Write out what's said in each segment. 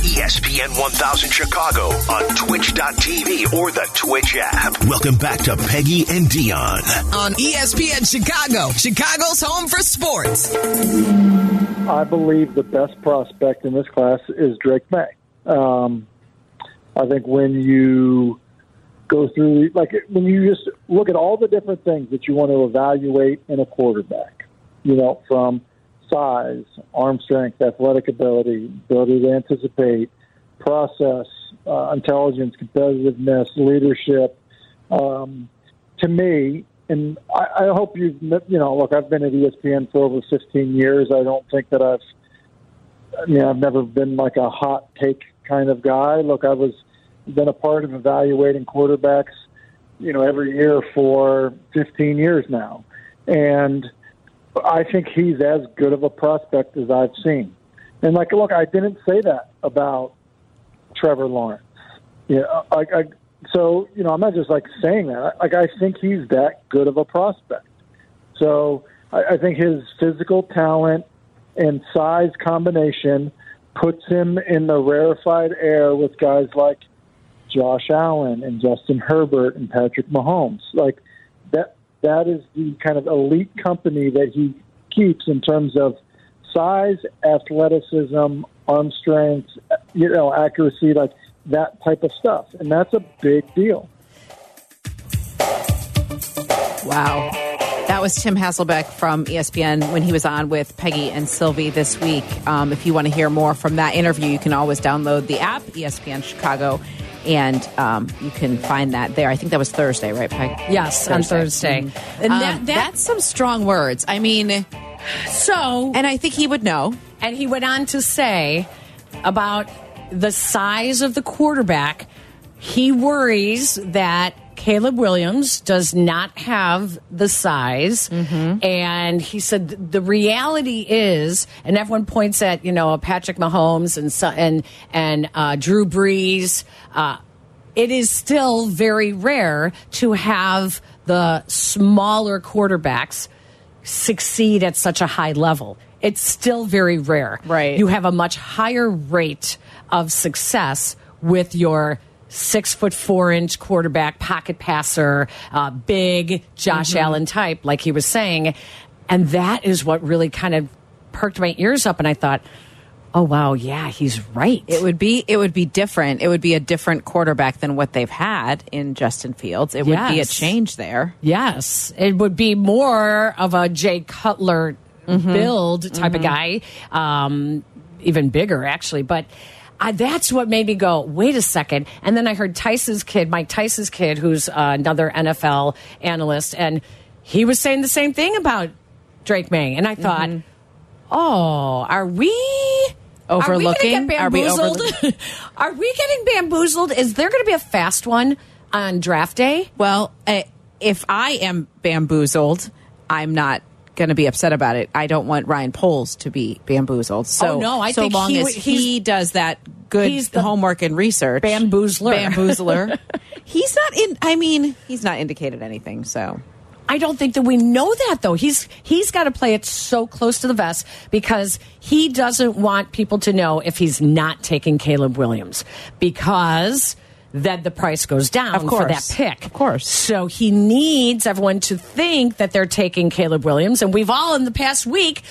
ESPN 1000 Chicago on twitch.tv or the Twitch app. Welcome back to Peggy and Dionne on ESPN Chicago, Chicago's home for sports. I believe the best prospect in this class is Drake Maye. Um, I think when you go through, like, when you just look at all the different things that you want to evaluate in a quarterback, you know, from size, arm strength, athletic ability, ability to anticipate, process, uh, intelligence, competitiveness, leadership. Um, to me, and I, I hope you've, you know, look, I've been at ESPN for over 15 years. I don't think that I've, I mean, I've never been like a hot take kind of guy. Look, I was been a part of evaluating quarterbacks, you know, every year for 15 years now, and I think he's as good of a prospect as I've seen. And like, look, I didn't say that about Trevor Lawrence. Yeah, I, I, so you know, I'm not just like saying that. Like, I think he's that good of a prospect. So I, I think his physical talent and size combination puts him in the rarefied air with guys like Josh Allen and Justin Herbert and Patrick Mahomes. Like that is the kind of elite company that he keeps in terms of size, athleticism, arm strength, you know, accuracy, like that type of stuff. And that's a big deal. Wow. That was Tim Hasselbeck from ESPN when he was on with Peggy and Silvy this week. Um, if you want to hear more from that interview, you can always download the app, ESPN Chicago, and um, you can find that there. I think that was Thursday, right, Peg? Yes, Thursday. on Thursday. Mm-hmm. And that, um, that, that's some strong words. I mean, so. And I think he would know. And he went on to say about the size of the quarterback. He worries that Caleb Williams does not have the size. Mm-hmm. And he said the reality is, and everyone points at, you know, Patrick Mahomes and, and, and uh, Drew Brees. Uh, it is still very rare to have the smaller quarterbacks succeed at such a high level. It's still very rare. Right. You have a much higher rate of success with your six foot four inch quarterback, pocket passer, uh, big Josh mm -hmm. Allen type, like he was saying. And that is what really kind of perked my ears up. And I thought, oh wow, yeah, he's right. It would be it would be different. It would be a different quarterback than what they've had in Justin Fields. It yes. would be a change there. Yes, it would be more of a Jay Cutler mm -hmm. build type mm -hmm. of mm-hmm. guy, um, even bigger actually, but. I, that's what made me go, wait a second. And then I heard Tyson's kid, Mike Tyson's kid, who's uh, another NFL analyst, and he was saying the same thing about Drake Maye. And I thought, mm -hmm. oh, are we overlooking? Are we, overlooking? are we getting bamboozled? Is there going to be a fast one on draft day? Well, uh, if I am bamboozled, I'm not going to be upset about it. I don't want Ryan Poles to be bamboozled. So oh, no, I so think long he, as he does that good he's homework and research, bamboozler, bamboozler. he's not in. I mean, he's not indicated anything. So I don't think that we know that though. He's he's got to play it so close to the vest because he doesn't want people to know if he's not taking Caleb Williams because then the price goes down of for that pick. Of course. So he needs everyone to think that they're taking Caleb Williams. And we've all in the past week,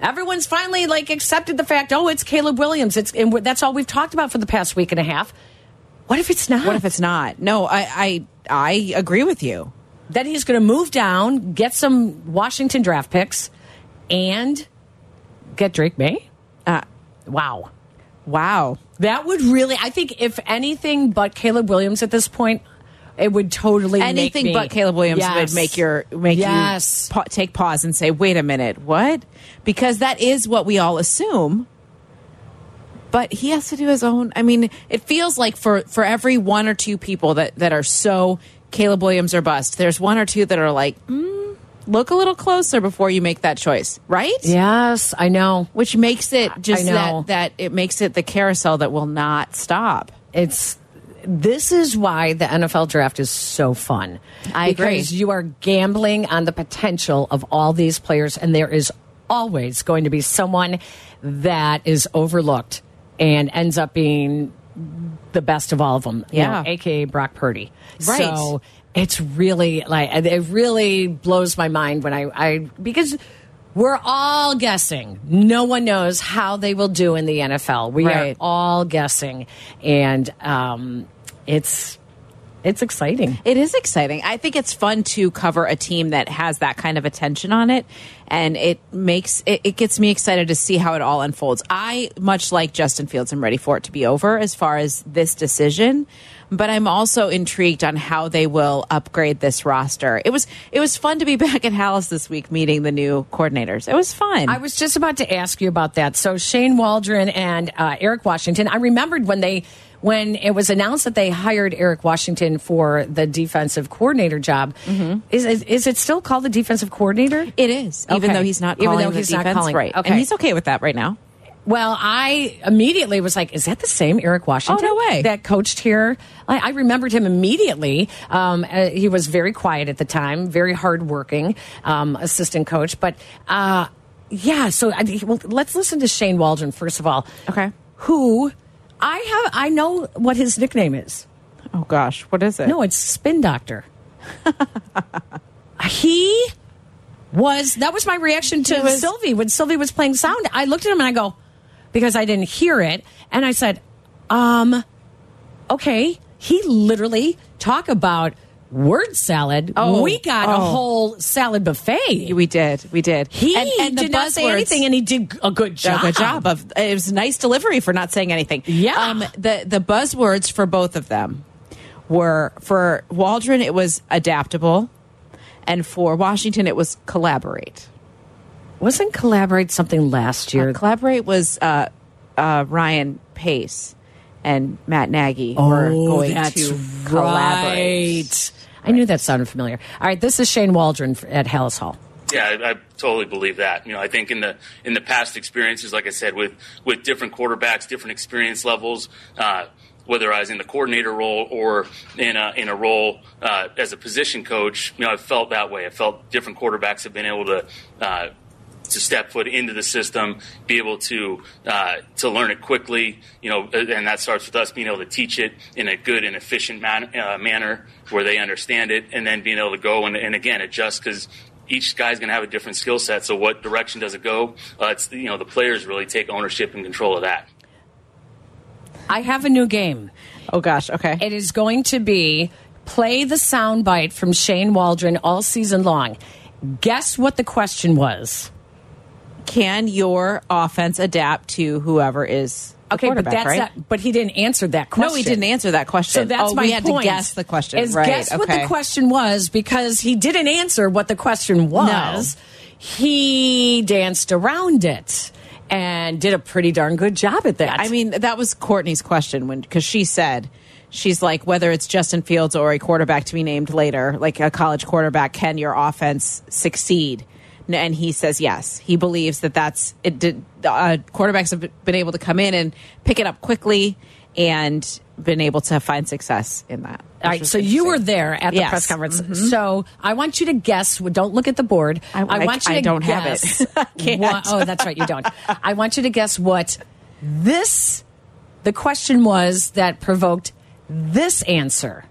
everyone's finally like accepted the fact, oh, it's Caleb Williams. It's and that's all we've talked about for the past week and a half. What if it's not? What if it's not? No, I I, I agree with you. Then he's going to move down, get some Washington draft picks, and get Drake Maye. Uh, wow. Wow. That would really, I think, if anything but Caleb Williams at this point, it would totally anything me, but Caleb Williams yes. would make your make yes. you pa take pause and say, "Wait a minute, what?" Because that is what we all assume. But he has to do his own. I mean, it feels like for for every one or two people that that are so Caleb Williams or bust, there's one or two that are like. Mm, look a little closer before you make that choice, right? Yes, I know. Which makes it just that that it makes it the carousel that will not stop. It's this is why the NFL draft is so fun. I because agree. you are gambling on the potential of all these players, and there is always going to be someone that is overlooked and ends up being the best of all of them. Yeah. know, aka Brock Purdy. Right. So it's really like it really blows my mind when I, I because we're all guessing. No one knows how they will do in the NFL. We Right. are all guessing, and um, it's it's exciting. It is exciting. I think it's fun to cover a team that has that kind of attention on it, and it makes it, it gets me excited to see how it all unfolds. I, much like Justin Fields, I'm ready for it to be over as far as this decision, but I'm also intrigued on how they will upgrade this roster. It was it was fun to be back at Halas this week meeting the new coordinators. It was fun. I was just about to ask you about that. So Shane Waldron and uh, Eric Washington. I remembered when they when it was announced that they hired Eric Washington for the defensive coordinator job. Is, is is it still called the defensive coordinator? it is, even Okay. though he's not Even calling though the he's not defense, calling- right? okay. And he's okay with that right now. Well, I immediately was like, "Is that the same Eric Washington? Oh, no way. That coached here." I, I remembered him immediately. Um, uh, he was very quiet at the time, very hardworking um, assistant coach. But uh, yeah, so I, well, let's listen to Shane Waldron first of all. Okay. who I have? I know what his nickname is. Oh gosh, what is it? No, it's Spin Doctor. he was. That was my reaction to was- Silvy when Silvy was playing sound. I looked at him and I go, because I didn't hear it, and I said, um, okay. He literally talk about word salad. Oh, we got a oh. whole salad buffet. We did. We did. He and, and did not say anything, and he did a good job. A good job of it was nice delivery for not saying anything. Yeah. Um, the the buzzwords for both of them were for Waldron it was adaptable, and for Washington it was collaborate. Wasn't collaborate something last year? Uh, collaborate was uh, uh, Ryan Pace and Matt Nagy were going to collaborate. right. I knew that sounded familiar. All right, this is Shane Waldron at Halas Hall. Yeah, I, I totally believe that. You know, I think in the in the past experiences, like I said, with with different quarterbacks, different experience levels, uh, whether I was in the coordinator role or in a in a role uh, as a position coach, you know, I felt that way. I felt different quarterbacks have been able to. Uh, to step foot into the system, be able to uh, to learn it quickly, you know, and that starts with us being able to teach it in a good and efficient man- uh, manner where they understand it, and then being able to go and, and again adjust because each guy's going to have a different skill set. So, what direction does it go? Uh, it's you know the players really take ownership and control of that. I have a new game. Oh gosh, okay. It is going to be play the soundbite from Shane Waldron all season long. Guess what the question was? Can your offense adapt to whoever is Okay, but that's right? not, but he didn't answer that question. No, he didn't answer that question. So that's oh, my we had point. to guess the question. Is right? guess what the question was because he didn't answer what the question was. He danced around it and did a pretty darn good job at that. I mean, that was Courtney's question when because she said she's like whether it's Justin Fields or a quarterback to be named later, like a college quarterback, can your offense succeed? And he says yes. He believes that that's it. Did uh, quarterbacks have been able to come in and pick it up quickly and been able to find success in that. All right, so you were there at the Yes. press conference. So I want you to guess. Don't look at the board. I- I- want you I to don't have it. What- oh, that's right, you don't. I want you to guess what this the question was that provoked this answer.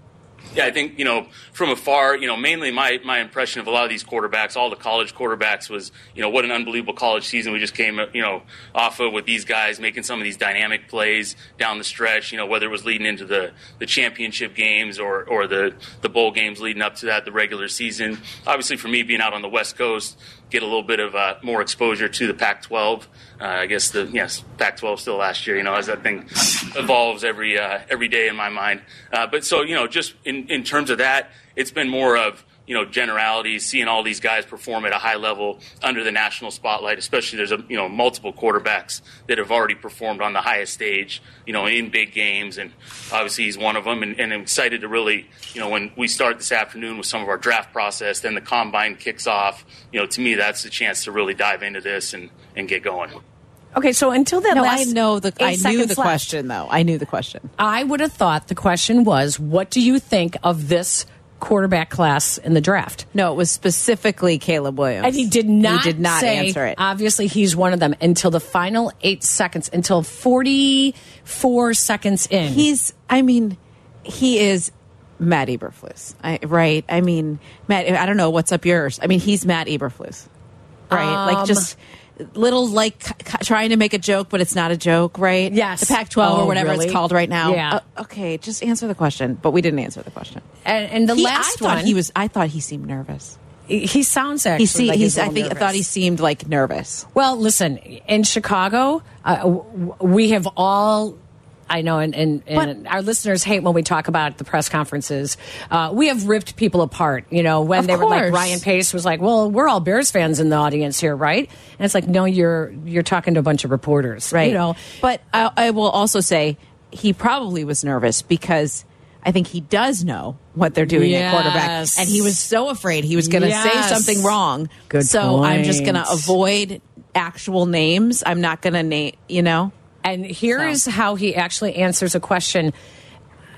Yeah, I think you know from afar, you know, mainly my my impression of a lot of these quarterbacks, all the college quarterbacks, was you know what an unbelievable college season we just came you know off of with these guys making some of these dynamic plays down the stretch. You know, whether it was leading into the the championship games or or the the bowl games leading up to that, the regular season. Obviously, for me being out on the West Coast, get a little bit of uh, more exposure to the Pac-12. Uh, I guess the yes, Pac-12 still last year. You know, as that thing evolves every uh, every day in my mind. Uh, but so you know, just in in terms of that, it's been more of you know generalities, seeing all these guys perform at a high level under the national spotlight. Especially there's a you know multiple quarterbacks that have already performed on the highest stage, you know, in big games, and obviously he's one of them. And, and I'm excited to really you know when we start this afternoon with some of our draft process, then the combine kicks off. You know, to me that's the chance to really dive into this and and get going. Okay, so until that No, last I know the. I knew the left, question though. I knew the question. I would have thought the question was, "What do you think of this quarterback class in the draft. No, it was specifically Caleb Williams. And he did not He did not say, answer it. Obviously, he's one of them until the final eight seconds, until 44 seconds in. He's, I mean, he is Matt Eberflus, I, right? I mean, Matt, I don't know what's up yours. I mean, he's Matt Eberflus, right? like Um, just little like trying to make a joke, but it's not a joke, right? Yes. the Pac-12 Oh, or whatever really? it's called right now. Yeah. Uh, okay, just answer the question. But we didn't answer the question. and, and the He- last I thought one, he was. I thought he seemed nervous. he, sounds actually He see, like he's. a I think I thought he seemed like nervous. Well, listen, in Chicago, uh, we have all. I know, and, and, and our listeners hate when we talk about the press conferences. Uh, we have ripped people apart. You know, when Of they were like. Ryan Pace was like, "Well, we're all Bears fans in the audience here, right?" And it's like, no, you're you're talking to a bunch of reporters, right? You know, but I, I will also say he probably was nervous because I think he does know what they're doing at quarterback, and he was so afraid he was going to Yes. say something wrong. Good so I'm just going to avoid actual names. I'm not going to name. You know, And here is So. how he actually answers a question.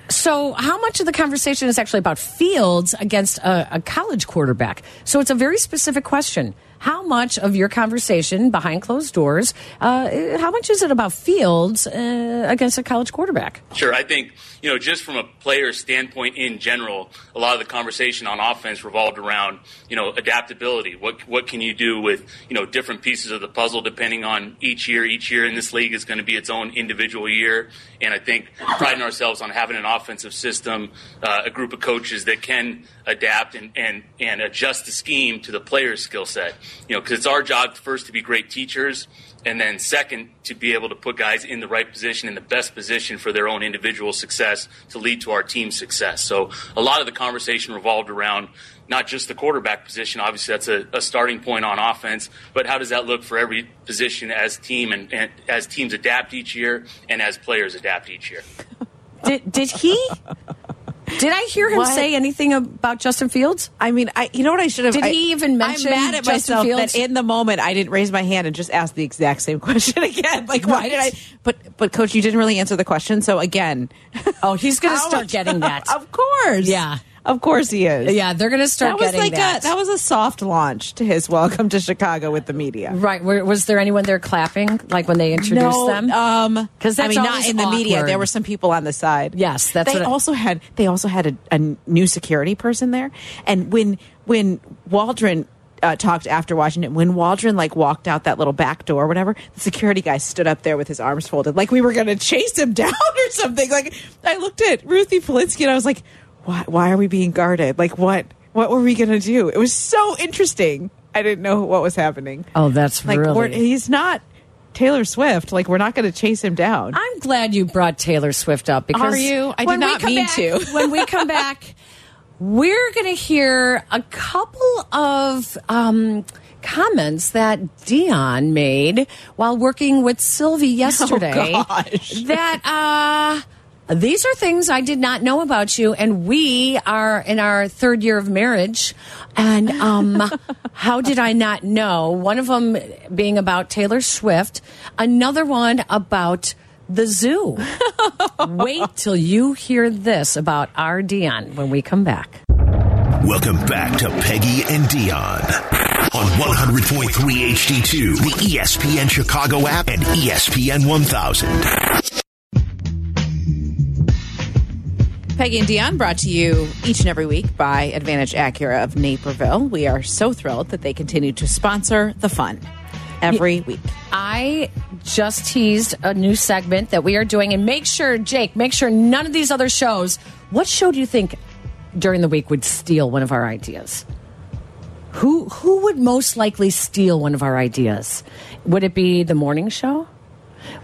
So, how much of the conversation is actually about Fields against a, a college quarterback? So, it's a very specific question. How much of your conversation behind closed doors, uh, how much is it about Fields uh, against a college quarterback? Sure. I think, you know, just from a player standpoint in general, a lot of the conversation on offense revolved around, you know, adaptability. What, what can you do with, you know, different pieces of the puzzle depending on each year? Each year in this league is going to be its own individual year. And I think priding ourselves on having an offensive system, uh, a group of coaches that can adapt and, and, and adjust the scheme to the player's skill set. You know, because it's our job first to be great teachers and then second to be able to put guys in the right position in the best position for their own individual success to lead to our team's success so a lot of the conversation revolved around not just the quarterback position obviously that's a, a starting point on offense but how does that look for every position as team and, and as teams adapt each year and as players adapt each year Did, did he? Did I hear him What? say anything about Justin Fields? I mean, I you know what I should have. Did I- he even mention I'm mad at Justin myself Fields? that in the moment I didn't raise my hand and just ask the exact same question again. Like, why did I? But but coach, you didn't really answer the question. So again, Oh, he's going to start much- getting that. of course, Yeah. Of course he is. Yeah, they're going to start that was getting like that. a that was a soft launch to his welcome to Chicago with the media. Right. Was there anyone there clapping, like when they introduced no, them? um, 'Cause I mean, not in the media. There were some people on the side. Yes, that's they what I- also had. They also had a, a new security person there, and when when Waldron. Uh, talked after Washington when Waldron like walked out that little back door or whatever the security guy stood up there with his arms folded like we were gonna chase him down or something like I looked at Ruthie Polinsky and I was like why why are we being guarded like what what were we gonna do it was so interesting I didn't know what was happening oh, that's like really. he's not Taylor Swift. Like we're not going to chase him down. I'm glad you brought Taylor Swift up because Are you? I did not mean back- to. when we come back, we're going to hear a couple of um, comments that Dionne made while working with Silvy yesterday. Oh, gosh. That uh, these are things I did not know about you, and we are in our third year of marriage. And um, how did I not know? One of them being about Taylor Swift, another one about the zoo. Wait till you hear this about our Dionne when we come back. Welcome back to Peggy and Dionne on 100.3 HD2, the ESPN Chicago app, and ESPN 1000. Peggy and Dionne brought to you each and every week by Advantage Acura of Naperville. We are so thrilled that they continue to sponsor the fun every week. I just teased a new segment that we are doing, and make sure, Jake, make sure none of these other shows. What show do you think during the week would steal one of our ideas? Who who would most likely steal one of our ideas? Would it be the morning show?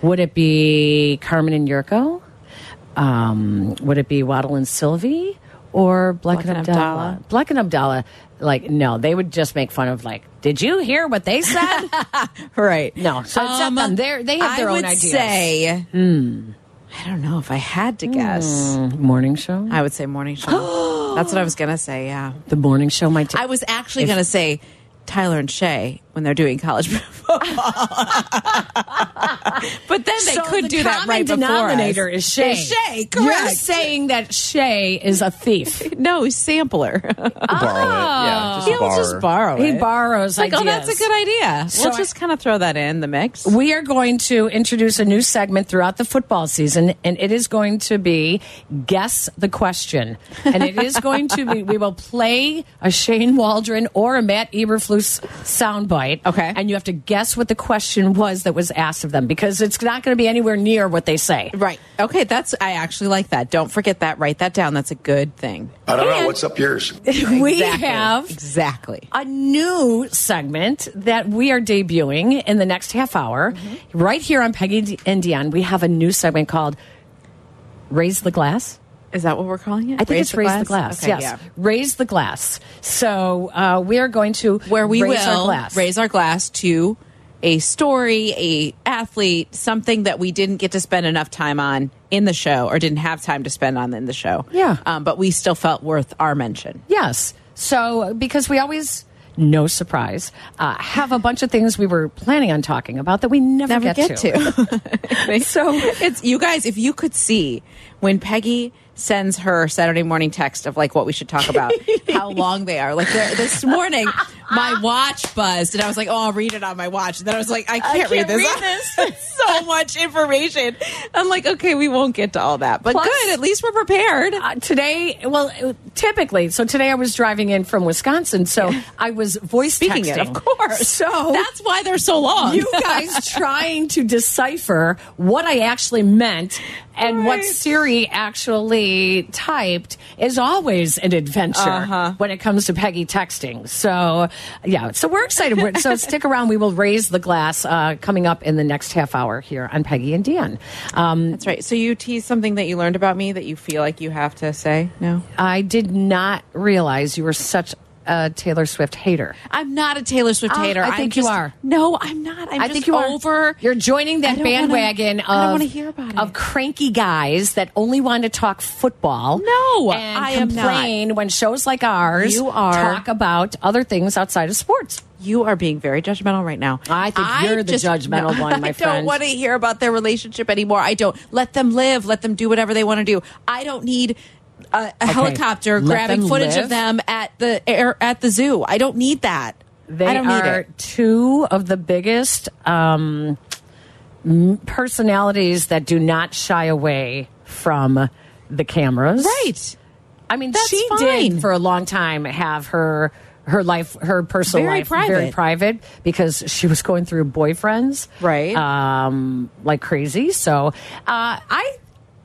Would it be Carmen and Jurko? Um, would it be Waddle and Silvy or Black, Black and and Abdallah? Abdallah. Black and Abdallah, like no, they would just make fun of like. Did you hear what they said? Right. No, so it's not them. They're, they have their Um, I own would ideas. say, I don't know if I had to guess. morning show. I would say morning show. That's what I was going to say, yeah. The morning show might. I was actually going to say Tyler and Shay when they're doing college football. but then they So could the do that common right before denominator us. is Shay. Is Shay, You're saying that Shay is a thief. no, sampler. borrow it. Yeah, oh. just He'll borrow. just borrow it. he it. borrows like, oh, that's a good idea. So we'll I- just kind of throw that in the mix. We are going to introduce a new segment throughout the football season, and it is going to be Guess the Question. And it is going to be, we will play a Shane Waldron or a Matt Eberflus soundbite. Okay. And you have to guess what the question was that was asked of them because it's not going to be anywhere near what they say. Right. Okay, that's I actually like that. Don't forget that. Write that down. That's a good thing. I don't And- know. What's up yours? We Exactly. have exactly. a new segment that we are debuting in the next half hour. Mm-hmm. Right here on Peggy and Dionne, we have a new segment called Raise the Glass. Is that what we're calling it? I think it's raise the glass. Okay, yes, yeah. raise the glass. So uh, we are going to Where we raise will our glass. raise our glass to a story, a athlete, something that we didn't get to spend enough time on in the show or didn't have time to spend on in the show. Yeah. Um, but we still felt worth our mention. Yes. So because we always. No surprise. Uh, have a bunch of things we were planning on talking about that we never, Never get, to. So it's you guys, if you could see when Peggy sends her Saturday morning text of like what we should talk about, how long they are. Like this morning, my watch buzzed, and I was like, "Oh, I'll read it on my watch." And then I was like, "I can't, read can't this. read this. So much information." I'm like, "Okay, we won't get to all that, but Plus- good. At least we're prepared." uh, today, well, uh, typically, so today I was driving in from Wisconsin, so I was voice Speaking texting. it, of course. So that's why they're so long. you guys trying to decipher what I actually meant and what Siri actually typed is always an adventure Uh-huh. when it comes to Peggy texting. So, yeah, so we're excited. We're- so stick around. We will raise the glass uh, coming up in the next half hour here on Peggy and Dan. Um, That's right. So you teased something that you learned about me that you feel like you have to say. No, I did not realize you were such a Taylor Swift hater. I'm not a Taylor Swift Oh, hater. I think you just- are. No, I'm not. I'm I just think you are over. You're joining that wanna- bandwagon I don't of wanna hear about of it. cranky guys that only want to talk football. No, and I am not. complain when shows like ours You are- talk about other things outside of sports. You are being very judgmental right now. I think you're the judgmental one, my I friend. I don't want to hear about their relationship anymore. I don't. Let them live. Let them do whatever they want to do. I don't need a, a helicopter Let grabbing footage live. of them at the air at the zoo. I don't need that. They I don't are need it. two of the biggest um, personalities that do not shy away from the cameras. Right. I mean, That's she fine. did for a long time have her her life, her personal Very life, very private. private because she was going through boyfriends, Right. Um, like crazy. So, uh, I.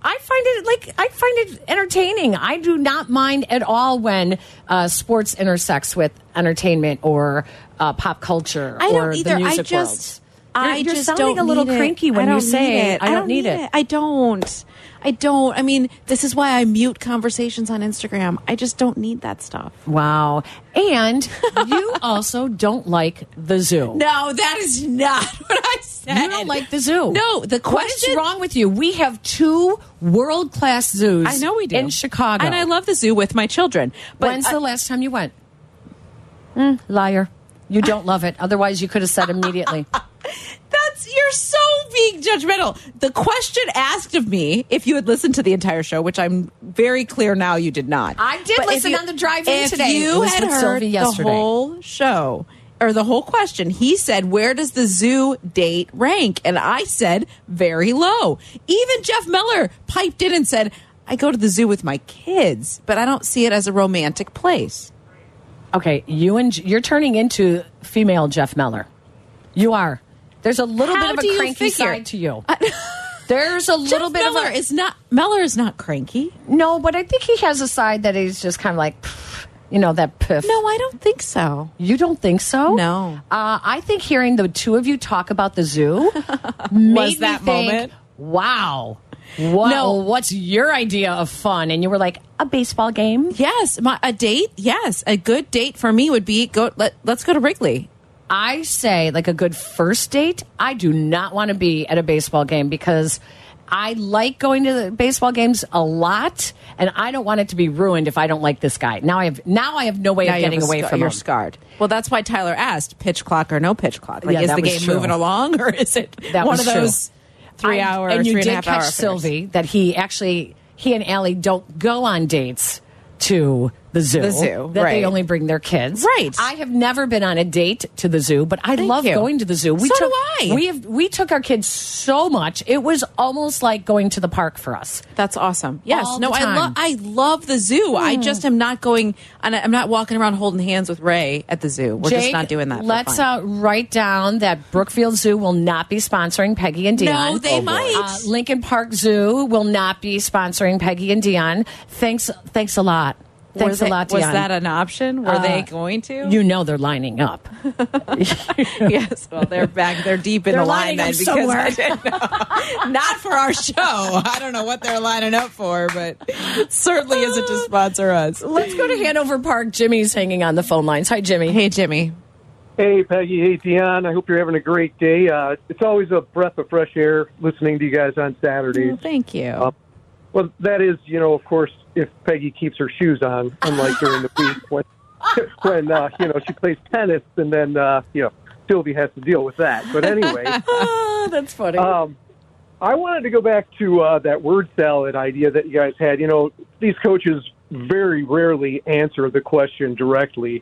I find it like I find it entertaining. I do not mind at all when uh, sports intersects with entertainment or uh, pop culture. I or don't the either. I music just, worlds. I You're- you're just sounding don't a little need it. cranky when I you don't say, need it. "I don't need it." I don't. I don't. I mean, this is why I mute conversations on Instagram. I just don't need that stuff. Wow, and you also don't like the zoo. No, that is not what I said. You don't like the zoo. No, the What is question. wrong with you? We have two world class zoos. I know we do in Chicago, and I love the zoo with my children. But When's I- the last time you went? Mm, liar. You don't love it. Otherwise, you could have said immediately. That's you're so being judgmental. The question asked of me, if you had listened to the entire show, which I'm very clear now you did not. I did But listen you- on the drive-in today. You had heard Silvy the whole show or the whole question, he said, "Where does the zoo date rank?" And I said, "Very low." Even Jeff Miller piped in and said, "I go to the zoo with my kids, but I don't see it as a romantic place." Okay, you and you're turning into female Jeff Miller. You are. There's a little How bit of a cranky side to you. There's a little Jeff bit Miller of a is not Miller is not cranky. no, but I think he has a side that he's just kind of like, pff, you know, that piff. No, I don't think so. You don't think so? No. Uh, I think hearing the two of you talk about the zoo made that me think, moment? Wow. What, No. What's your idea of fun? And you were like, a baseball game? Yes, my, a date. Yes, a good date for me would be go. Let, let's go to Wrigley. I say, like a good first date, I do not want to be at a baseball game because I like going to the baseball games a lot, and I don't want it to be ruined if I don't like this guy. Now I have now I have no way Now of getting away from you're him. scarred. Well, that's why Tyler asked pitch clock or no pitch clock. Like, Yeah, is the game true. moving along or is it That one of true. those three hours? and you three and did a half catch? Silvy that he actually he and Allie don't go on dates to the zoo. The zoo, that right. they only bring their kids. Right. I have never been on a date to the zoo, but I Thank love you. going to the zoo. We So took, do I. We have we took our kids so much. It was almost like going to the park for us. That's awesome. Yes. All no, I love I love the zoo. I just am not going and I'm not walking around holding hands with Ray at the zoo. We're just not doing that. Let's uh, write down that Brookfield Zoo will not be sponsoring Peggy and Dionne. No, they might. Uh, Lincoln Park Zoo will not be sponsoring Peggy and Dionne. Thanks, thanks a lot. Thanks was a lot, Was Dionne. that an option? Were Uh, they going to? You know they're lining up. yes. Well, they're back. They're deep in They're the line lining then because somewhere. I didn't know. not for our show. I don't know what they're lining up for, but certainly isn't to sponsor us. Let's go to Hanover Park. Jimmy's hanging on the phone lines. Hi, Jimmy. Hey, Jimmy. Hey, Peggy. Hey, Dionne. I hope you're having a great day. Uh, it's always a breath of fresh air listening to you guys on Saturdays. Well, thank you. Uh, well, that is, you know, of course, if Peggy keeps her shoes on, unlike during the week when, when uh, you know, she plays tennis and then, uh, you know, Silvy has to deal with that. But anyway, Oh, that's funny. um, I wanted to go back to uh, that word salad idea that you guys had. You know, these coaches very rarely answer the question directly.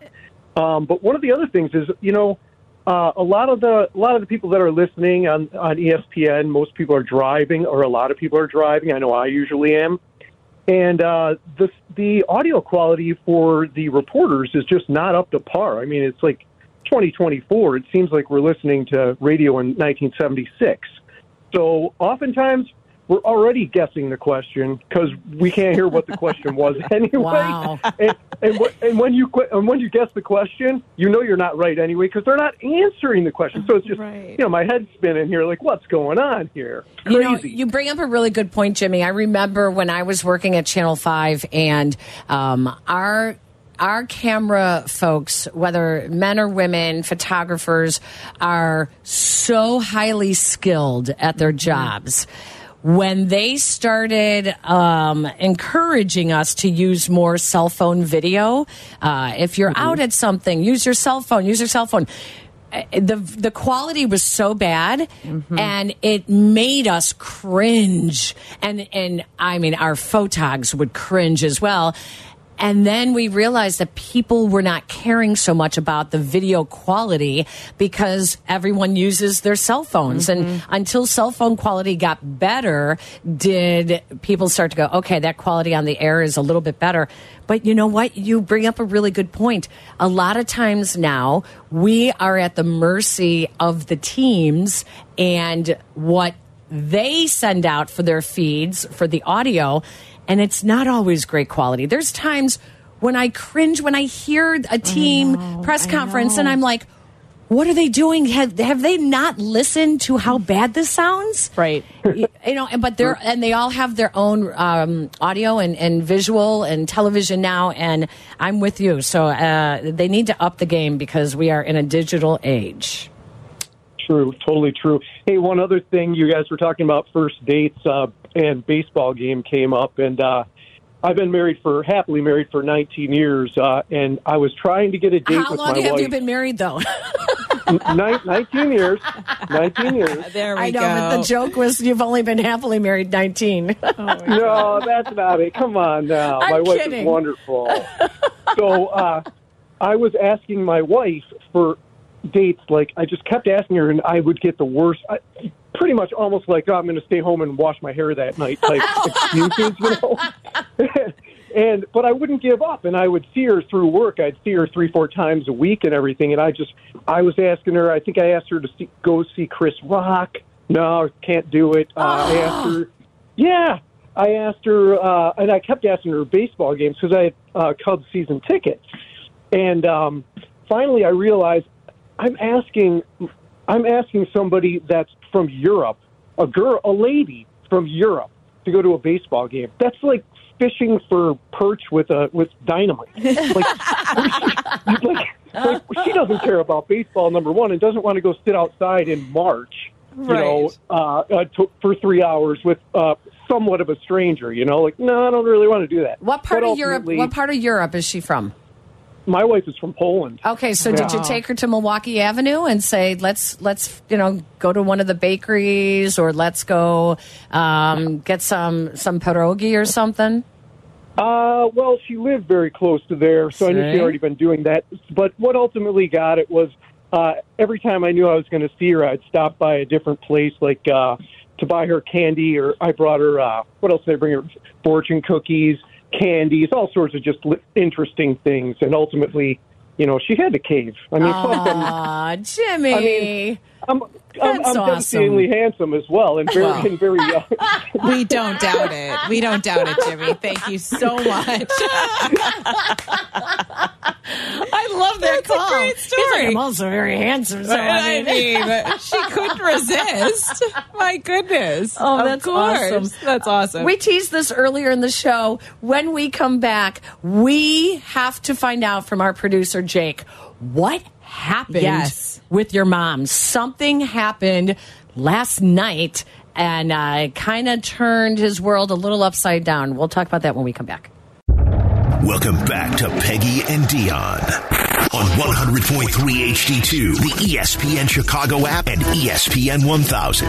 Um, but one of the other things is, you know, uh, a lot of the a lot of the people that are listening on on ESPN, most people are driving, or a lot of people are driving. I know I usually am, and uh, the the audio quality for the reporters is just not up to par. I mean, it's like 2024. It seems like we're listening to radio in 1976. So oftentimes we're already guessing the question because we can't hear what the question was anyway. Wow. And, and, and when you and when you guess the question, you know you're not right anyway because they're not answering the question. So it's just Right. you know my head's spinning here, like what's going on here? You know, Crazy. you bring up a really good point, Jimmy. I remember when I was working at Channel Five, and um, our our camera folks, whether men or women, photographers, are so highly skilled at their jobs. When they started um, encouraging us to use more cell phone video, uh, if you're out at something, use your cell phone. Use your cell phone. Uh, the the quality was so bad and it made us cringe. And and I mean our photogs would cringe as well and then we realized that people were not caring so much about the video quality because everyone uses their cell phones. And mm-hmm. until cell phone quality got better, did people start to go, okay, that quality on the air is a little bit better. But you know what? You bring up a really good point. A lot of times now, we are at the mercy of the teams and what they send out for their feeds for the audio and it's not always great quality. There's times when i cringe when i hear a team press conference and i'm like what are they doing? Have, have they not listened to how bad this sounds? Right. you you know and- but they're and they all have their own um, audio and, and visual and television now and i'm with you. So uh, they need to up the game because we are in a digital age. True, totally true. Hey, one other thing, you guys were talking about first dates, uh, and baseball game came up, and uh, I've been married for happily married for 19 years, uh, and I was trying to get a date how with long my have wife. you been married though Nin- 19 years, 19 years. There we I know, go. but the joke was you've only been happily married 19. No, that's not it. Come on now, I'm my wife kidding. is wonderful. so uh, I was asking my wife for dates. Like I just kept asking her, and I would get the worst. I, pretty much almost like, oh, I'm going to stay home and wash my hair that night type excuses, you know. and but I wouldn't give up, and I would see her through work. I'd see her three, four times a week and everything. And I just, I was asking her. I think I asked her to see, go see Chris Rock. No, can't do it. Uh, I asked her. Yeah, I asked her, uh, and I kept asking her baseball games because I had uh, Cubs season tickets. And um, finally, I realized I'm asking, I'm asking somebody that's from Europe, a girl, a lady from Europe, to go to a baseball game. That's like fishing for perch with a with dynamite. Like, like, like she doesn't care about baseball number one, and doesn't want to go sit outside in March you know, uh, uh, to, for three hours with uh, somewhat of a stranger. You know, like no, I don't really want to do that. What part But of Europe? What part of Europe is she from? My wife is from Poland. Okay, so did you take her to Milwaukee Avenue and say, "Let's let's you know go to one of the bakeries or let's go um, get some some pierogi or something"? Uh, well, she lived very close to there, so I knew she'd already been doing that. But what ultimately got it was uh, every time I knew I was going to see her, I'd stop by a different place, like uh, to buy her candy, or I brought her. Uh, what else did I bring her? Fortune cookies, candies, all sorts of just interesting things. And ultimately, you know, she had to cave. I mean, plus Jimmy. I mean, I'm, I'm, That's I'm awesome. devastatingly handsome as well, and very, and very. Uh, We don't doubt it. We don't doubt it, Jimmy. Thank you so much. I love that That's a call. great He's like, story. I'm also very handsome. So I I mean, mean, she couldn't resist. My goodness. Oh, Of that's course. awesome. That's awesome. We teased this earlier in the show. When we come back, we have to find out from our producer, Jake, what happened Yes. With your mom. Something happened last night and uh, kind of turned his world a little upside down. We'll talk about that when we come back. Welcome back to Peggy and Dionne on 100.3 HD2, the ESPN Chicago app, and ESPN 1000.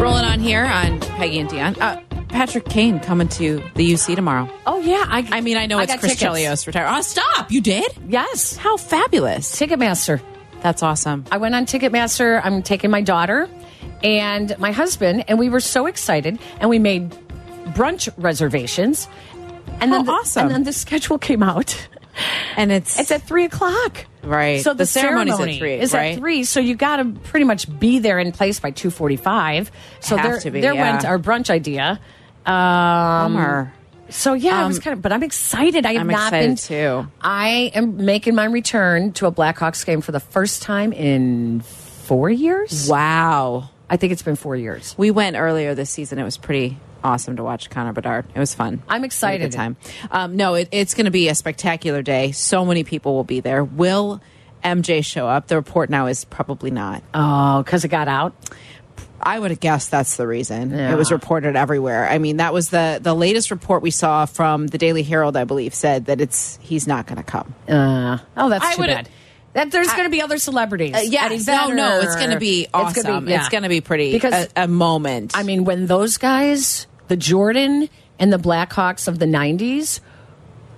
Rolling on here on Peggy and Dionne. Uh, Patrick Kane coming to the UC tomorrow. Oh, yeah. I, I mean, I know it's got Chris tickets. Chelios retired. Oh, stop! You did? Yes. How fabulous! Ticketmaster. That's awesome. I went on Ticketmaster. I'm taking my daughter and my husband, and we were so excited. And we made brunch reservations. And then Oh, the, awesome. And then the schedule came out. And it's It's at three o'clock. Right. So the, The ceremony's at ceremony three, is right? at three. So you got to pretty much be there in place by two forty-five. So Have there, to be, there yeah. went our brunch idea. Um, bummer. So yeah, I was Um, kind of, but I'm excited. I have I'm not excited been too. I am making my return to a Blackhawks game for the first time in four years. Wow. I think it's been four years. We went earlier this season. It was pretty awesome to watch Connor Bedard. It was fun. I'm We had a excited. Good time. Um, no, it, it's going to be a spectacular day. So many people will be there. Will MJ show up? The report now is probably not. Oh, because it got out. I would have guessed that's the reason. Yeah. It was reported everywhere. I mean, that was the the latest report we saw from the Daily Herald. I believe said that it's he's not going to come. Uh, oh, that's I too would've- bad. That there's going to be other celebrities. Uh, yeah, no, no, it's going to be awesome. It's going to be, yeah. To be pretty Because- a, a moment. I mean, when those guys, the Jordan and the Blackhawks of the 90s,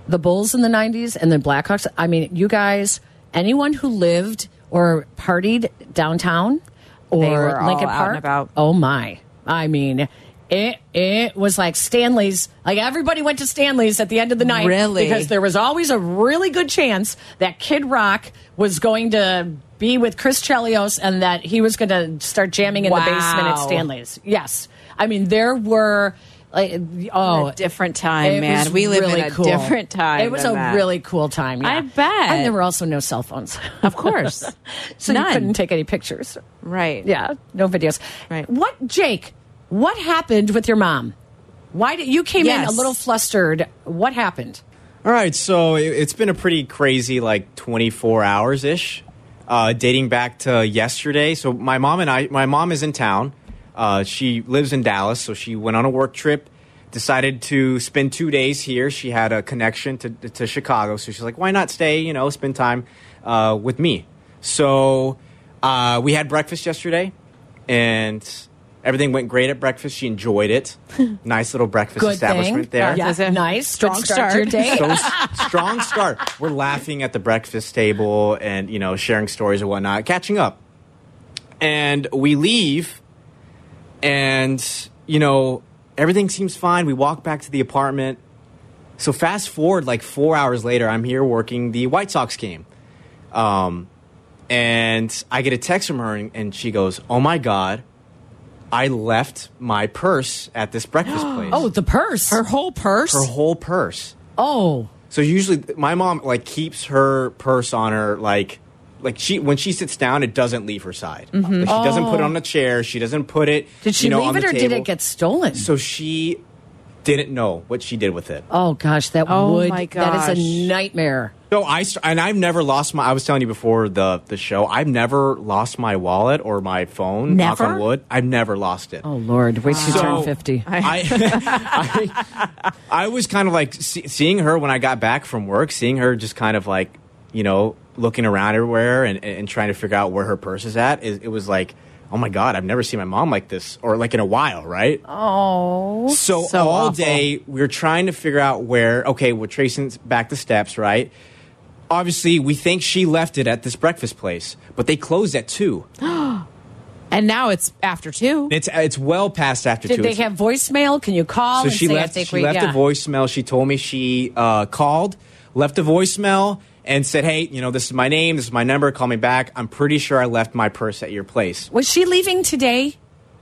the Bulls in the 90s and the Blackhawks, I mean, you guys, anyone who lived or partied downtown or They were all Lincoln Park, oh my. I mean, it it was like Stanley's. Like everybody went to Stanley's at the end of the night, Really? because there was always a really good chance that Kid Rock was going to be with Chris Chelios and that he was going to start jamming in the basement at Stanley's. Yes, I mean there were like oh a different time, man. We live really in a cool. different time. It was a that. really cool time. yeah. I bet. and there were also no cell phones, Of course. so None. you couldn't take any pictures. right. Yeah, no videos. Right. What, Jake? What happened with your mom? Why did you came in a little flustered? What happened? All right, so it, it's been a pretty crazy, like 24 hours ish, uh, dating back to yesterday. So my mom and I, my mom is in town. Uh, she lives in Dallas, so she went on a work trip. Decided to spend two days here. She had a connection to to Chicago, so she's like, "Why not stay? You know, spend time uh, with me." So uh, we had breakfast yesterday, and everything went great at breakfast. She enjoyed it. nice little breakfast Good establishment thing. there. Yeah, Is it- nice. strong Good start, to your start. day. so strong start. We're laughing at the breakfast table and you know sharing stories and whatnot, catching up. And we leave, and you know everything seems fine. We walk back to the apartment. So fast forward like four hours later, I'm here working the White Sox game, um, and I get a text from her, and, and she goes, "Oh my god." I left my purse at this breakfast place. Oh, the purse. Her whole purse. her whole purse. oh, So usually my mom like keeps her purse on her like like she when she sits down it doesn't leave her side. Mm-hmm. Like, she doesn't put it oh. on the chair. She doesn't put it. did she you know, leave on it the or did it get stolen? So she didn't know what she did with it. Oh gosh, that Oh, would my that is a nightmare. So I and I've never lost my. I was telling you before the the show. I've never lost my wallet or my phone. Knock Never? on wood. I've never lost it. Oh Lord, wait till you So- turn fifty. I, I, I was kind of like see, seeing her when I got back from work, seeing her just kind of like, you know, looking around everywhere and, and trying to figure out where her purse is at. It, it was like, oh my God, I've never seen my mom like this or like in a while, right? Oh, So, So all awful. day we are trying to figure out where. Okay, we're tracing back the steps, right? Obviously, we think she left it at this breakfast place, but they closed at two. And now it's after two. It's it's well past after did two. they It's- have voicemail? Can you call so she left. She left yeah. a voicemail. She told me she uh, called, left a voicemail, and said, "Hey, you know, this is my name. This is my number. Call me back. I'm pretty sure I left my purse at your place." Was she leaving today?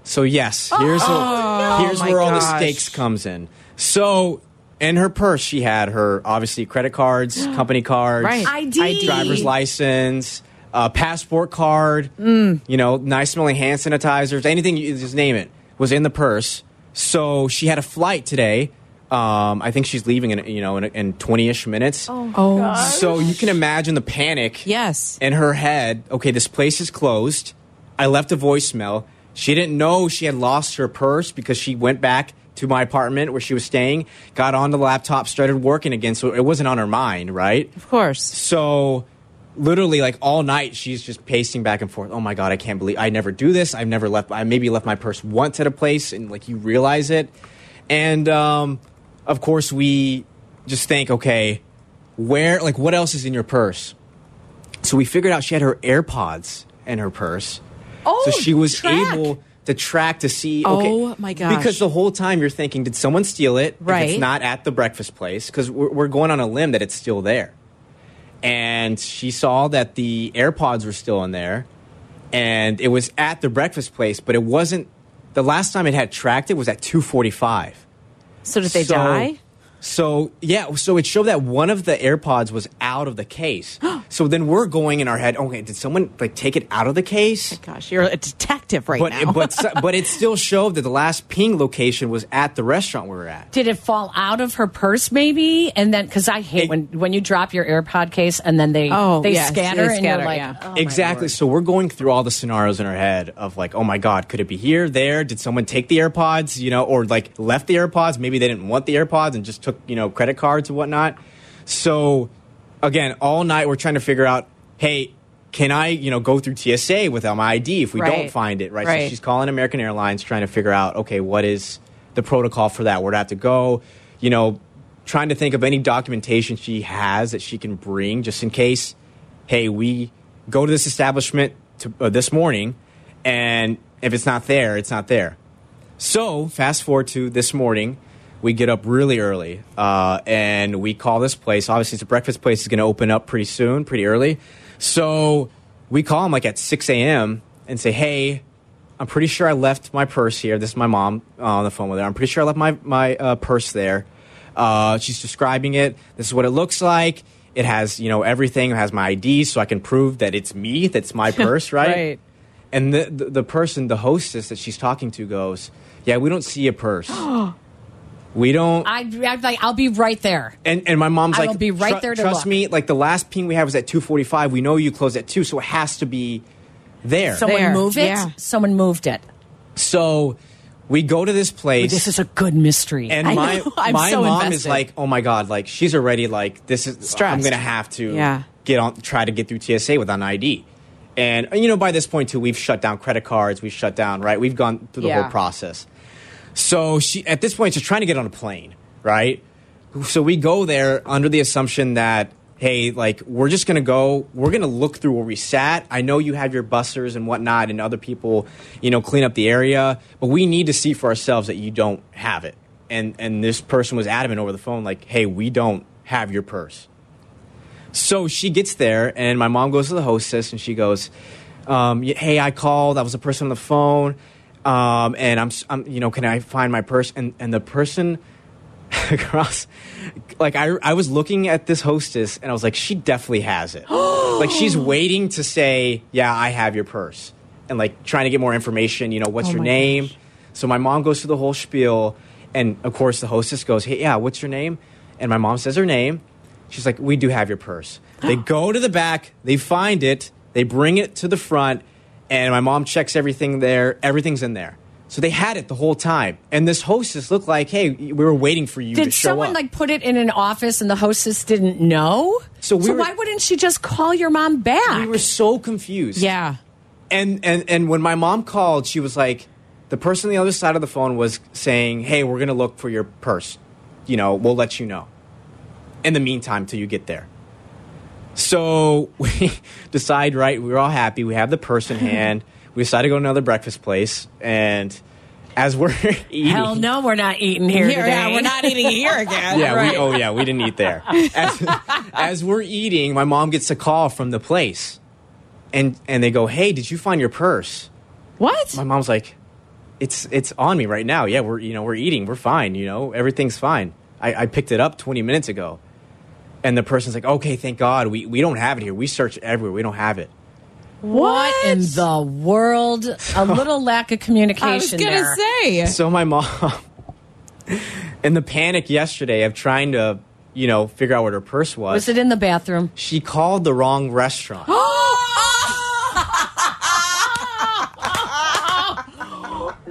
So yes, here's a, here's Oh, my where all the stakes comes in. So in her purse, she had her obviously credit cards, company cards, Right. ID. driver's license, uh, passport card, you know, nice smelling hand sanitizers, anything you just name it was in the purse. So she had a flight today. Um, I think she's leaving in you know in, in twenty ish minutes. Oh, So you can imagine the panic yes. in her head, okay, this place is closed. I left a voicemail. She didn't know she had lost her purse because she went back to my apartment where she was staying, got on the laptop, started working again. So it wasn't on her mind, right? Of course. So literally like all night she's just pacing back and forth. Oh my god, I can't believe I never do this. I've never left I maybe left my purse once at a place and like you realize it. And um of course we just think, okay, where like what else is in your purse? So we figured out she had her AirPods in her purse. Oh, so she was track. able to track to see okay Oh, my gosh. because the whole time you're thinking did someone steal it if Right. it's not at the breakfast place because we're, we're going on a limb that it's still there and she saw that the AirPods were still in there, and it was at the breakfast place, but it wasn't. The last time it had tracked it was at two forty five. So did they So- die? So yeah, so it showed that one of the AirPods was out of the case. so then we're going in our head, okay, did someone like take it out of the case? Oh Gosh, you're a detective right But now. but but it still showed that the last ping location was at the restaurant we were at. Did it fall out of her purse, maybe? And then, because I hate It- when when you drop your AirPod case and then they Oh, they yes, scatter they and you're like, yeah. oh, exactly. So we're going through all the scenarios in our head of like, oh my god, could it be here, there? Did someone take the AirPods? You know, or like left the AirPods? Maybe they didn't want the AirPods and just took you know credit cards and whatnot. So again, all night we're trying to figure out, hey. Can I, you know, go through TSA without my ID if we don't find it, right? Right. So she's calling American Airlines trying to figure out, okay, what is the protocol for that? Where to have to go? You know, trying to think of any documentation she has that she can bring just in case hey, we go to this establishment to, uh, this morning, and if it's not there, it's not there. So, fast forward to this morning, we get up really early, uh, and we call this place. Obviously, it's a breakfast place. It's going to open up pretty soon, pretty early. So, we call them like at 6 a.m. and say, hey, I'm pretty sure I left my purse here. This is my mom uh, on the phone with her. I'm pretty sure I left my, my uh, purse there. Uh, she's describing it. This is what it looks like. It has, you know, everything. It has my ID, so I can prove that it's me. That's my purse, right? Right. And the, the the person, the hostess that she's talking to, goes, "Yeah, we don't see a purse. we don't." I, I'd like, I'll be right there. and and my mom's I like, will be right there to Trust look." me. Like the last ping we have was at two forty five. We know you close at two, so it has to be there. Someone There, move it. yeah. Someone moved it. so we go to this place. This is a good mystery. And I my. I'm my so mom is like, oh my god, like she's already like this is Stressed. I'm gonna have to Yeah. get on try to get through TSA without an ID. And you know, by this point too, we've shut down credit cards, we've shut down, right? We've gone through the Yeah. whole process. So she at this point she's trying to get on a plane, right? So we go there under the assumption that hey, like we're just gonna go, we're gonna look through where we sat. I know you have your busters and whatnot, and other people, you know, clean up the area, but we need to see for ourselves that you don't have it. And and this person was adamant over the phone, like, hey, we don't have your purse. So she gets there, and my mom goes to the hostess, and she goes, um, "Hey, I called. I was a person on the phone, um, and I'm, I'm, you know, can I find my purse?" And and the person across, like I, I was looking at this hostess, and I was like, "She definitely has it. like she's waiting to say, yeah, I have your purse,' and like trying to get more information. You know, what's Oh your name?" gosh. So my mom goes through the whole spiel, And of course, the hostess goes, "Hey, yeah, what's your name?" And my mom says her name. She's like, "We do have your purse." they go to the back, they find it, they bring it to the front, and my mom checks everything there. Everything's in there. So they had it the whole time. And this hostess looked like, "Hey, we were waiting for you to Did show someone up." like put it in an office and the hostess didn't know? So we were- why wouldn't she just call your mom back? we were so confused. Yeah. and and and when my mom called, she was like, the person on the other side of the phone was saying, "Hey, we're gonna look for your purse. You know, we'll let you know. In the meantime, till you get there." So we decide, right? We're all happy. We have the purse in hand. We decide to go to another breakfast place, and as we're eating, Hell no, we're not eating here, Here, today. yeah, we're not eating here again. yeah, Right. we, oh yeah, we didn't eat there. As, as we're eating, my mom gets a call from the place, and and they go, "Hey, did you find your purse?" What? my mom's like, it's it's on me right now. Yeah, we're you know we're eating, we're fine. You know everything's fine. I, I picked it up 20 minutes ago, and the person's like, okay, thank God, we we don't have it here. We searched everywhere, we don't have it. What in the world? A little lack of communication I was gonna there. say. So my mom, in the panic yesterday of trying to you know figure out what her purse was, Was it in the bathroom? she called the wrong restaurant.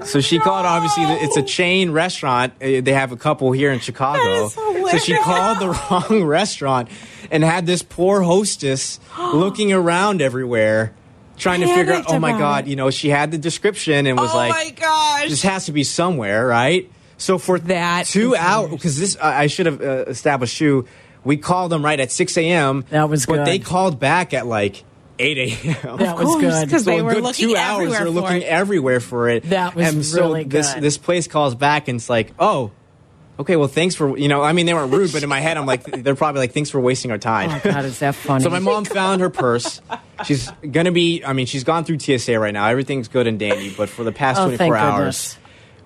So she called. Obviously, it's a chain restaurant. Uh, They have a couple here in Chicago. So she called the wrong restaurant and had this poor hostess looking around everywhere, trying to figure out. Oh my god! You know, she had the description and was oh like, my gosh. "This has to be somewhere, right?" So for That two hours, because this I I should have uh, established you, We called them right at six a.m. That was good. but good. they called back at like eight a.m. That was good. because So they were looking two hours. everywhere They're for looking it. everywhere for it. That was and so really This good. this place calls back and it's like, oh, okay. Well, thanks for you know. I mean, they weren't rude, but in my head, I'm like, they're probably like, thanks for wasting our time. Oh, God, is that funny? so my mom found her purse. She's gonna be. I mean, she's gone through TSA right now. Everything's good and dandy. But for the past Oh, 24 hours, goodness.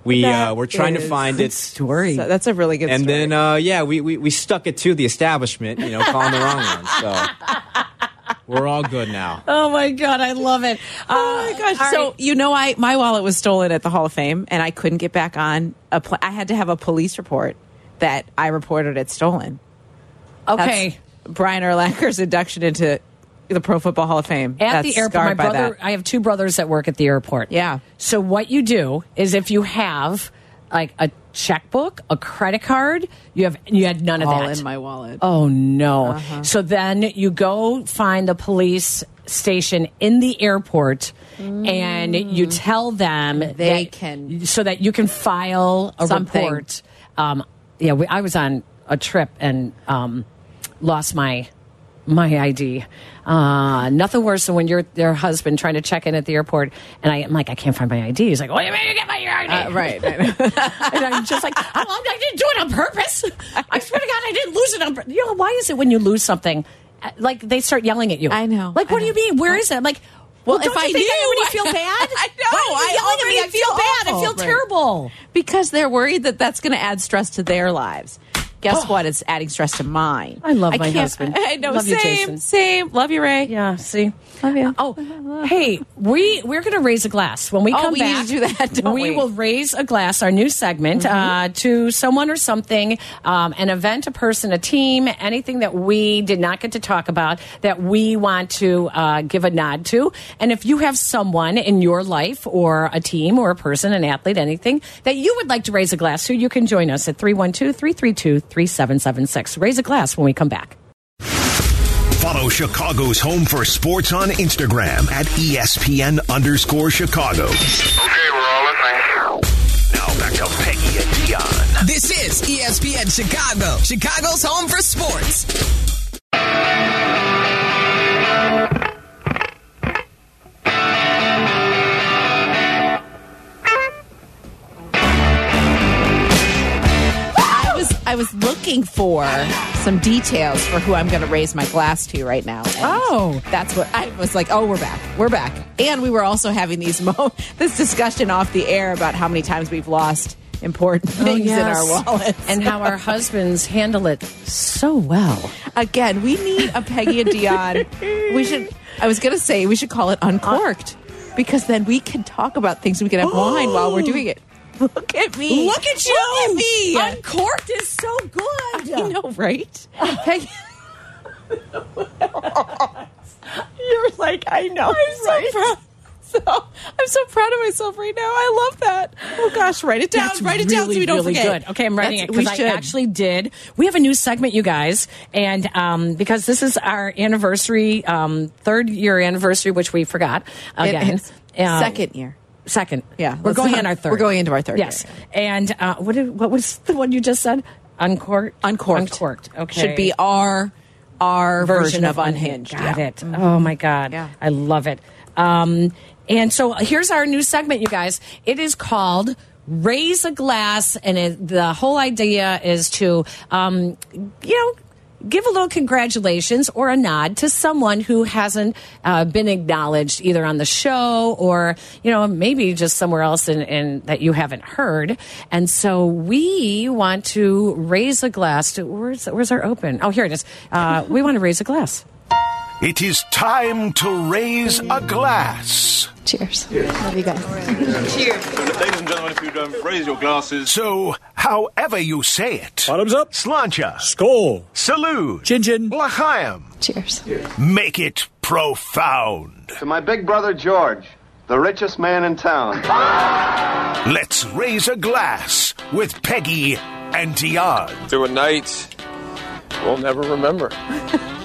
we That uh, we're trying to find Good it. story. So that's a really good And story. then, uh, yeah, we, we, we stuck it to the establishment, you know, calling the wrong one. So we're all good now. oh my God, I love it. Oh my uh, gosh! So you know, I my wallet was stolen at the Hall of Fame, and I couldn't get back on. A pl- I had to have a police report that I reported it stolen. okay. That's Brian Urlacher's induction into the Pro Football Hall of Fame At That's the airport, my brother, that. I have two brothers that work at the airport. Yeah. So what you do is if you have like a checkbook, a credit card, you have you had none of all that. in my wallet. Oh no. So then you go find the police station in the airport and you tell them Mm. They that- can- so that you can file a Something. report. Um, yeah, we, I was on a trip and um, lost my my ID. Uh, nothing worse than when you're their husband trying to check in at the airport, and I, am like, I can't find my ID. He's like, What do you mean you get my ID? Uh, right. and I'm just like, oh, I didn't do it on purpose. I swear to God, I didn't lose it on purpose. You know, why is it when you lose something, uh, like they start yelling at you? I know, Like, I what do you mean? Where is it? I'm like, well, Well, if I think I knew, already feel bad? I know, Why are you I me? I feel feel bad. I feel Right. terrible. because they're worried that that's going to add stress to their lives. Guess Oh. what? It's adding stress to mine. I love my husband. I know. Love you, same. Jason. Same. Love you, Ray. Yeah. See. Love you. Oh, hey, we we're going to raise a glass when we Oh, come we need back. to do that, we? Mm-hmm. will raise a glass, our new segment, uh, to someone or something, um, an event, a person, a team, anything that we did not get to talk about that we want to uh, give a nod to. And if you have someone in your life, or a team, or a person, an athlete, anything that you would like to raise a glass to, you can join us at 312 332 3776. Raise a glass when we come back. Follow Chicago's Home for Sports on Instagram at E ESPN underscore Chicago. Okay, we're all listening. Now back to Peggy and Dionne. This is ESPN Chicago, Chicago's home for sports. Looking for some details for who I'm going to raise my glass to right now. And Oh. that's what I was like. Oh, we're back. We're back. And we were also having these mo- this discussion off the air about how many times we've lost important oh, things in our wallets. and how our husbands handle it so well. again, we need a Peggy and Dionne. we should. I was going to say we should call it uncorked because then we can talk about things. We can have wine while we're oh. doing it. Look at me. Look at you. Look at me. Uncorked is so good. I know, right? You're like, I know. I'm right? so proud. So I'm so proud of myself right now. I love that. Oh gosh, write it down. That's write it down so really, we don't really forget. Good. Okay, I'm writing That's- it because I should. actually did. We have a new segment, you guys, and um, because this is our anniversary, um, third year anniversary, which we forgot again. It's Um, second year. Second. Yeah, we're going on our third. we're going into our third Yes, year, and uh, what did, what was the one you just said? Uncorked. Uncorked. Uncorked. Okay. Should be our our version, of unhinged. Got Yeah. it. Oh my God. Yeah. I love it. Um, and so here's our new segment, you guys. It is called Raise a Glass, and it, the whole idea is to, um, you know, give a little congratulations or a nod to someone who hasn't uh, been acknowledged either on the show or you know maybe just somewhere else in, in that you haven't heard. And so we want to raise a glass to where's where's our open? Oh here it is. Uh, we want to raise a glass It is time to raise a glass. Cheers. Love you guys. Cheers. Ladies and gentlemen, if you don't raise your glasses. So, however you say it. Bottoms up. Slancha. Skol. Salute. Chin chin. L'chaim. Cheers. Make it profound. To my big brother George, the richest man in town. Let's raise a glass with Peggy and Dionne. To a night we'll never remember,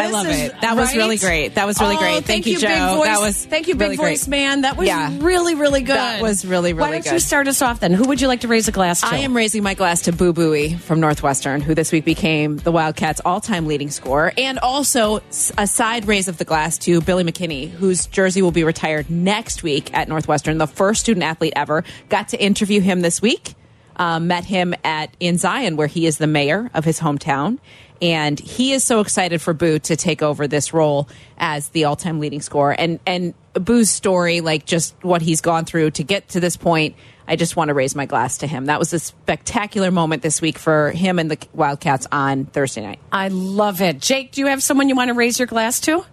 I love is- it. That was right? really great. That was really Oh, great. Thank, you, Joe. Big voice. That was thank you, big really voice great. man. That was Yeah. really, really good. That was really, really Why don't you good. start us off then? Who would you like to raise a glass to? I am raising my glass to Boo Buie from Northwestern, who this week became the Wildcats' all-time leading scorer, and also a side raise of the glass to Billy McKinney, whose jersey will be retired next week at Northwestern. The first student athlete ever. Got to interview him this week. Um, met him at in Zion, where he is the mayor of his hometown, and he is so excited for Boo to take over this role as the all-time leading scorer. And and Boo's story, like just what he's gone through to get to this point, I just want to raise my glass to him. That was a spectacular moment this week for him and the Wildcats on Thursday night. I love it. Jake, do you have someone you want to raise your glass to?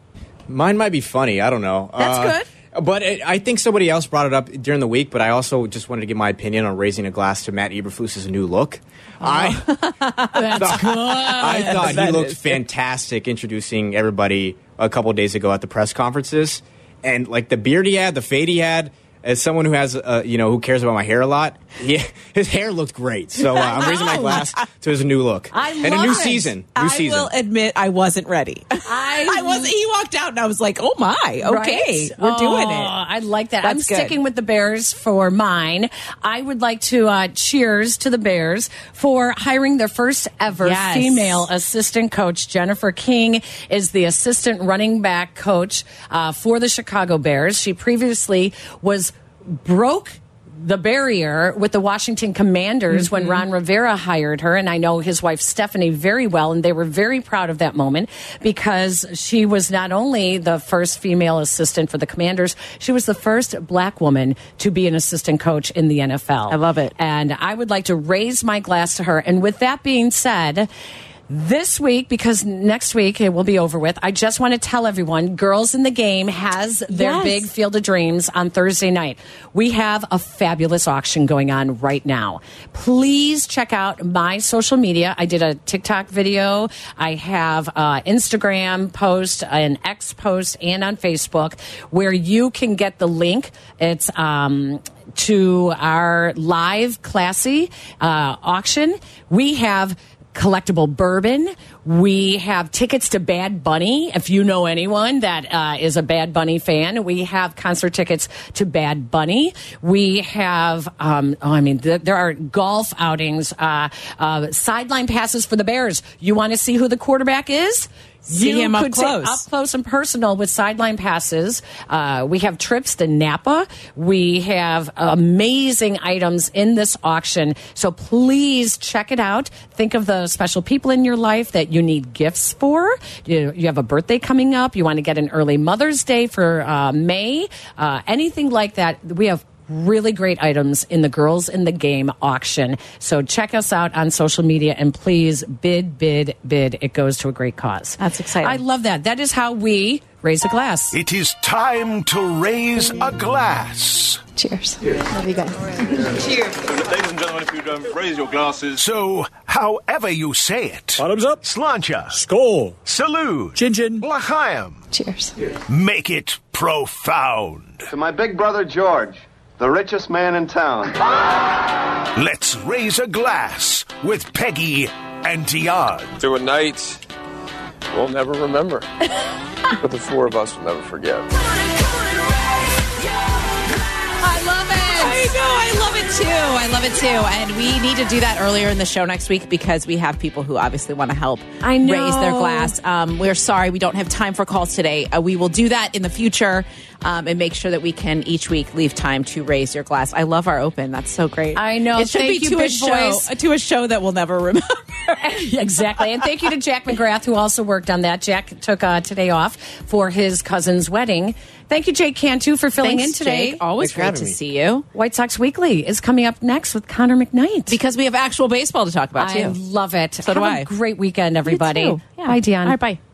Mine might be funny. I don't know. That's Uh, good. But it, I think somebody else brought it up during the week. But I also just wanted to give my opinion on raising a glass to Matt Eberflus's new look. Oh. I That's good. I thought he looked is- fantastic introducing everybody a couple days ago at the press conferences, and like the beard he had, the fade he had. As someone who has, uh, you know, who cares about my hair a lot, he, his hair looked great. So uh, I'm raising my glass to his new look I and a new it. season. New I season. will admit I wasn't ready. I, I was. He walked out and I was like, "Oh my, okay, Right? we're doing Oh, it." I like that. I'm good. sticking with the Bears for mine. I would like to uh, cheers to the Bears for hiring their first ever Yes. female assistant coach. Jennifer King is the assistant running back coach uh, for the Chicago Bears. She previously was broke the barrier with the Washington Commanders when Mm-hmm. Ron Rivera hired her. And I know his wife Stephanie very well, and they were very proud of that moment because she was not only the first female assistant for the Commanders, she was the first black woman to be an assistant coach in the NFL. I love it. And I would like to raise my glass to her. And with that being said, this week, because next week it will be over with, I just want to tell everyone Girls in the Game has their Yes. big Field of Dreams on Thursday night. We have a fabulous auction going on right now. Please check out my social media. I did a TikTok video, I have uh, Instagram post, an X post, and on Facebook where you can get the link. It's um, to our live classy uh, auction. We have collectible bourbon. We have tickets to Bad Bunny. If you know anyone that uh, is a Bad Bunny fan, we have concert tickets to Bad Bunny. We have, um, oh, I mean, th- there are golf outings, uh, uh, sideline passes for the Bears. You want to see who the quarterback is? See you him up close. up close and personal with sideline passes. Uh, we have trips to Napa. We have amazing items in this auction. So please check it out. Think of the special people in your life that you need gifts for. You, you have a birthday coming up. You want to get an early Mother's Day for uh, May. Uh, anything like that. We have really great items in the Girls in the Game auction. So check us out on social media and please bid, bid, bid. It goes to a great cause. That's exciting. I love that. That is how we raise a glass. It is time to raise a glass. Cheers. Love you guys. Cheers. Ladies and gentlemen, if you'd um, raise your glasses. So, however you say it. Bottoms up. Slancha. Skol. Salute. Chin chin. L'chaim. Cheers. Make it profound. To my big brother George, the richest man in town. Let's raise a glass with Peggy and Dionne. To a night we'll never remember, but the four of us will never forget. I love it. I know. I love it too. I love it too. And we need to do that earlier in the show next week because we have people who obviously want to help I know. raise their glass. Um, we're sorry we don't have time for calls today. Uh, we will do that in the future um, and make sure that we can each week leave time to raise your glass. I love our open. That's so great. I know. It should Thank be you, to a show Voice. to a show that we'll never remember. exactly. And thank you to Jack McGrath, who also worked on that. Jack took uh, today off for his cousin's wedding. Thank you, Jake Cantu, for filling Thanks, in today. Jake. Always Thanks great to me. see you. White Sox Weekly is coming up next with Connor McKnight. Because we have actual baseball to talk about I love it. So Have do a I. great weekend, everybody. You too. Yeah. Bye, Dionne. All right, bye.